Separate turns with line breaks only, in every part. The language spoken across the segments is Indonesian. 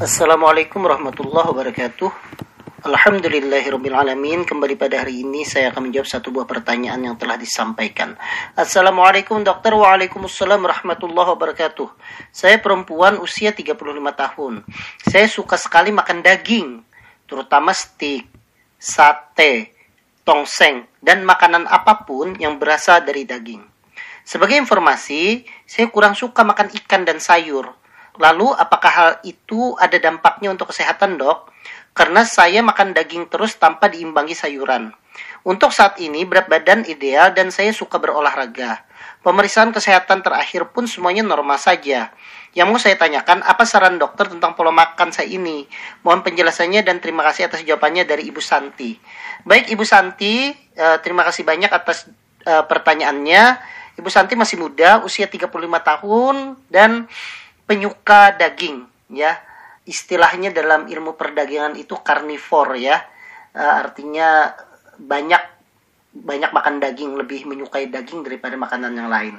Assalamualaikum warahmatullahi wabarakatuh. Alhamdulillahirrabbilalamin Kembali pada hari ini saya akan menjawab satu buah pertanyaan yang telah disampaikan. Assalamualaikum dokter. Waalaikumsalam warahmatullahi wabarakatuh. Saya perempuan usia 35 tahun. Saya suka sekali makan daging Terutama steak, sate, tongseng Dan makanan apa pun yang berasal dari daging. Sebagai informasi, saya kurang suka makan ikan dan sayur Lalu apakah hal itu ada dampaknya untuk kesehatan dok? Karena saya makan daging terus tanpa diimbangi sayuran. Untuk saat ini berat badan ideal dan saya suka berolahraga. Pemeriksaan kesehatan terakhir pun semuanya normal saja. Yang mau saya tanyakan, apa saran dokter tentang pola makan saya ini? Mohon penjelasannya dan terima kasih atas jawabannya dari Ibu Santi. Baik Ibu Santi, uh, terima kasih banyak atas uh, pertanyaannya. Ibu Santi masih muda, usia 35 tahun dan penyuka daging ya. Istilahnya dalam ilmu perdagangan itu karnivor ya. Uh, artinya banyak banyak makan daging lebih menyukai daging daripada makanan yang lain.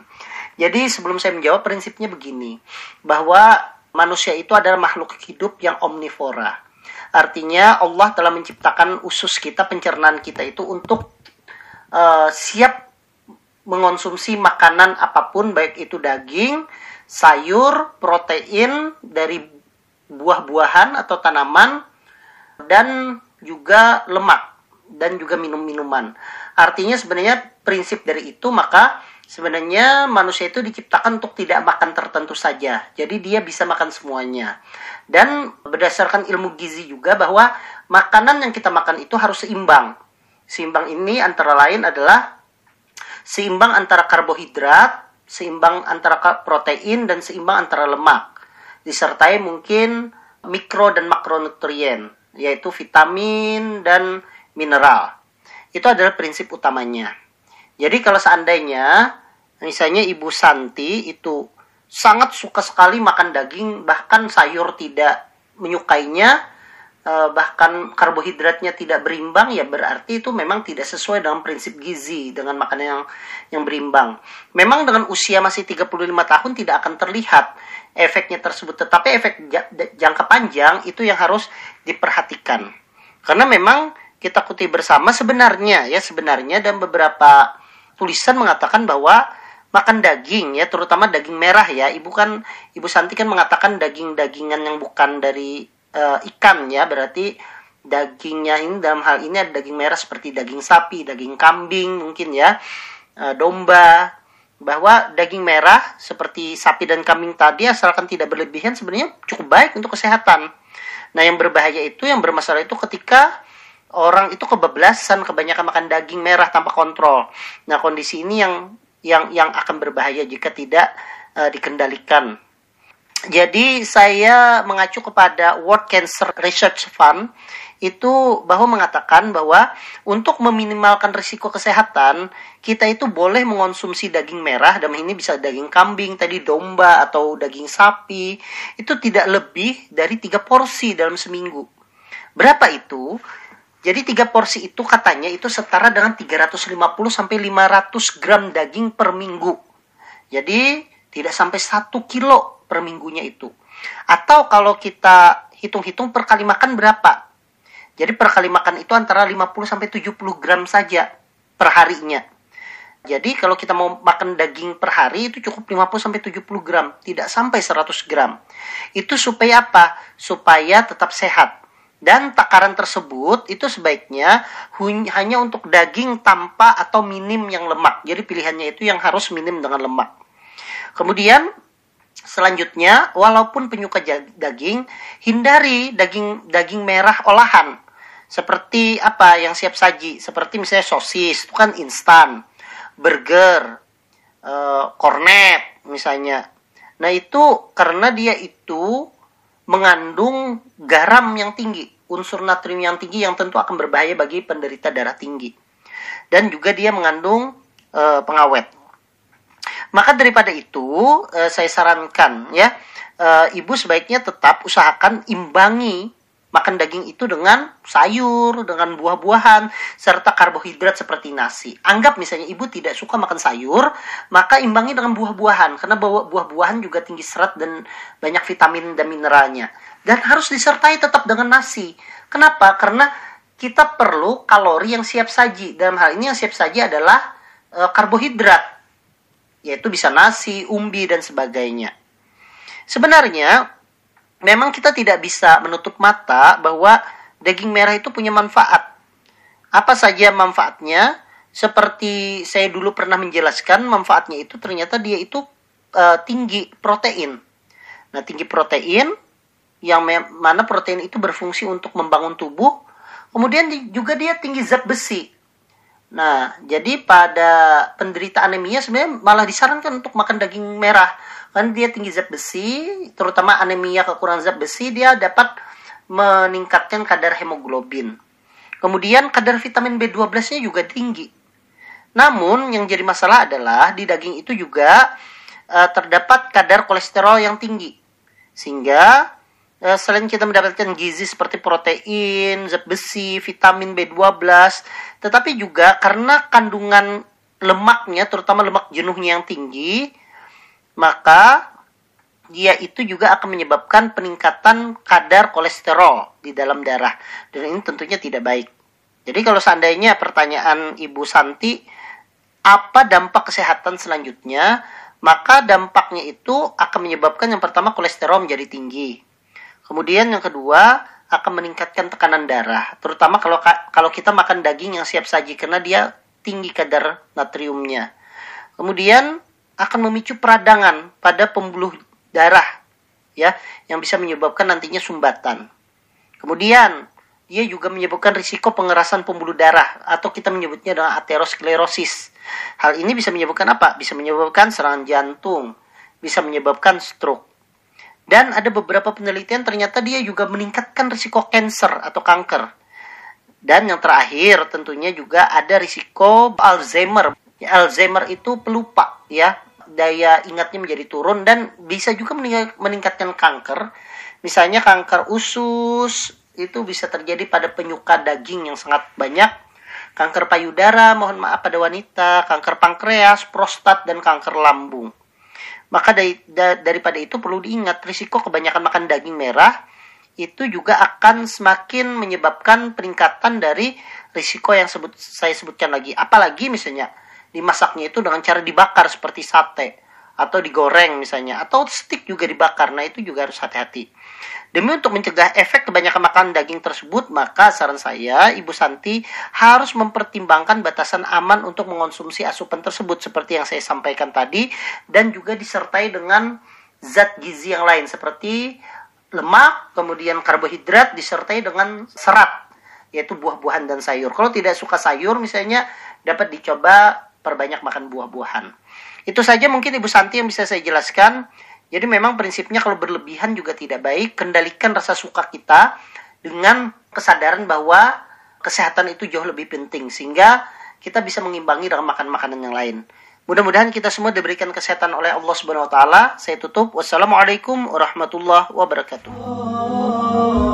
Jadi sebelum saya menjawab prinsipnya begini bahwa manusia itu adalah makhluk hidup yang omnivora. Artinya Allah telah menciptakan usus kita pencernaan kita itu untuk uh, siap mengonsumsi makanan apa pun baik itu daging sayur, protein dari buah-buahan atau tanaman, dan juga lemak, dan juga minum-minuman. Artinya sebenarnya prinsip dari itu maka sebenarnya manusia itu diciptakan untuk tidak makan tertentu saja. Jadi dia bisa makan semuanya. Dan berdasarkan ilmu gizi juga bahwa makanan yang kita makan itu harus seimbang. Seimbang ini antara lain adalah seimbang antara karbohidrat, seimbang antara protein dan seimbang antara lemak. Disertai mungkin mikro dan makronutrien, yaitu vitamin dan mineral. Itu adalah prinsip utamanya. Jadi kalau seandainya misalnya Ibu Santi itu sangat suka sekali makan daging, bahkan sayur tidak menyukainya, bahkan karbohidratnya tidak berimbang ya berarti itu memang tidak sesuai dengan prinsip gizi dengan makanan yang yang berimbang. Memang dengan usia masih 35 tahun tidak akan terlihat efeknya tersebut tetapi efek jangka panjang itu yang harus diperhatikan. Karena memang kita kutip bersama sebenarnya ya sebenarnya dan beberapa tulisan mengatakan bahwa makan daging ya terutama daging merah ya ibu kan ibu Santi kan mengatakan daging-dagingan yang bukan dari uh, ikan ya berarti dagingnya ini dalam hal ini ada daging merah seperti daging sapi, daging kambing mungkin ya, uh, domba, bahwa daging merah seperti sapi dan kambing tadi asalkan tidak berlebihan sebenarnya cukup baik untuk kesehatan. Nah yang berbahaya itu yang bermasalah itu ketika orang itu kebablasan kebanyakan makan daging merah tanpa kontrol. Nah kondisi ini yang yang yang akan berbahaya jika tidak uh, dikendalikan jadi saya mengacu kepada World Cancer Research Fund itu bahwa mengatakan bahwa untuk meminimalkan risiko kesehatan kita itu boleh mengonsumsi daging merah dan ini bisa daging kambing tadi domba atau daging sapi itu tidak lebih dari tiga porsi dalam seminggu. Berapa itu? Jadi tiga porsi itu katanya itu setara dengan 350 sampai 500 gram daging per minggu. Jadi tidak sampai satu kilo per minggunya itu. Atau kalau kita hitung-hitung per kali makan berapa? Jadi per kali makan itu antara 50 sampai 70 gram saja per harinya. Jadi kalau kita mau makan daging per hari itu cukup 50 sampai 70 gram, tidak sampai 100 gram. Itu supaya apa? Supaya tetap sehat. Dan takaran tersebut itu sebaiknya hanya untuk daging tanpa atau minim yang lemak. Jadi pilihannya itu yang harus minim dengan lemak. Kemudian Selanjutnya, walaupun penyuka daging, hindari daging daging merah olahan. Seperti apa yang siap saji, seperti misalnya sosis, itu kan instan, burger, kornet misalnya. Nah, itu karena dia itu mengandung garam yang tinggi, unsur natrium yang tinggi yang tentu akan berbahaya bagi penderita darah tinggi. Dan juga dia mengandung uh, pengawet. Maka daripada itu uh, saya sarankan ya uh, ibu sebaiknya tetap usahakan imbangi makan daging itu dengan sayur, dengan buah-buahan, serta karbohidrat seperti nasi. Anggap misalnya ibu tidak suka makan sayur, maka imbangi dengan buah-buahan, karena buah-buahan juga tinggi serat dan banyak vitamin dan mineralnya. dan harus disertai tetap dengan nasi. Kenapa? Karena kita perlu kalori yang siap saji. Dalam hal ini yang siap saji adalah e, karbohidrat, yaitu bisa nasi, umbi dan sebagainya. Sebenarnya memang kita tidak bisa menutup mata bahwa daging merah itu punya manfaat. Apa saja manfaatnya? Seperti saya dulu pernah menjelaskan, manfaatnya itu ternyata dia itu e, tinggi protein. Nah, tinggi protein yang mana protein itu berfungsi untuk membangun tubuh. Kemudian juga dia tinggi zat besi. Nah, jadi pada penderita anemia sebenarnya malah disarankan untuk makan daging merah. Kan dia tinggi zat besi, terutama anemia kekurangan zat besi, dia dapat meningkatkan kadar hemoglobin. Kemudian kadar vitamin B12-nya juga tinggi. Namun yang jadi masalah adalah di daging itu juga uh, terdapat kadar kolesterol yang tinggi. Sehingga selain kita mendapatkan gizi seperti protein, zat besi, vitamin B12, tetapi juga karena kandungan lemaknya, terutama lemak jenuhnya yang tinggi, maka dia itu juga akan menyebabkan peningkatan kadar kolesterol di dalam darah. Dan ini tentunya tidak baik. Jadi kalau seandainya pertanyaan Ibu Santi, apa dampak kesehatan selanjutnya? Maka dampaknya itu akan menyebabkan yang pertama kolesterol menjadi tinggi. Kemudian yang kedua akan meningkatkan tekanan darah, terutama kalau kalau kita makan daging yang siap saji karena dia tinggi kadar natriumnya. Kemudian akan memicu peradangan pada pembuluh darah ya yang bisa menyebabkan nantinya sumbatan. Kemudian dia juga menyebabkan risiko pengerasan pembuluh darah atau kita menyebutnya dengan aterosklerosis. Hal ini bisa menyebabkan apa? Bisa menyebabkan serangan jantung, bisa menyebabkan stroke. Dan ada beberapa penelitian ternyata dia juga meningkatkan risiko kanker atau kanker. Dan yang terakhir tentunya juga ada risiko Alzheimer. Alzheimer itu pelupa ya, daya ingatnya menjadi turun dan bisa juga meningkatkan kanker. Misalnya kanker usus, itu bisa terjadi pada penyuka daging yang sangat banyak, kanker payudara, mohon maaf pada wanita, kanker pankreas, prostat, dan kanker lambung. Maka dari, da, daripada itu perlu diingat risiko kebanyakan makan daging merah itu juga akan semakin menyebabkan peningkatan dari risiko yang sebut saya sebutkan lagi. Apalagi misalnya dimasaknya itu dengan cara dibakar seperti sate atau digoreng misalnya atau stick juga dibakar. Nah, itu juga harus hati-hati. Demi untuk mencegah efek kebanyakan makan daging tersebut, maka saran saya, Ibu Santi harus mempertimbangkan batasan aman untuk mengonsumsi asupan tersebut seperti yang saya sampaikan tadi dan juga disertai dengan zat gizi yang lain seperti lemak, kemudian karbohidrat disertai dengan serat yaitu buah-buahan dan sayur. Kalau tidak suka sayur misalnya dapat dicoba perbanyak makan buah-buahan. Itu saja mungkin Ibu Santi yang bisa saya jelaskan. Jadi memang prinsipnya kalau berlebihan juga tidak baik. Kendalikan rasa suka kita dengan kesadaran bahwa kesehatan itu jauh lebih penting sehingga kita bisa mengimbangi dengan makan makanan yang lain. Mudah-mudahan kita semua diberikan kesehatan oleh Allah Subhanahu wa taala. Saya tutup. Wassalamualaikum warahmatullahi wabarakatuh.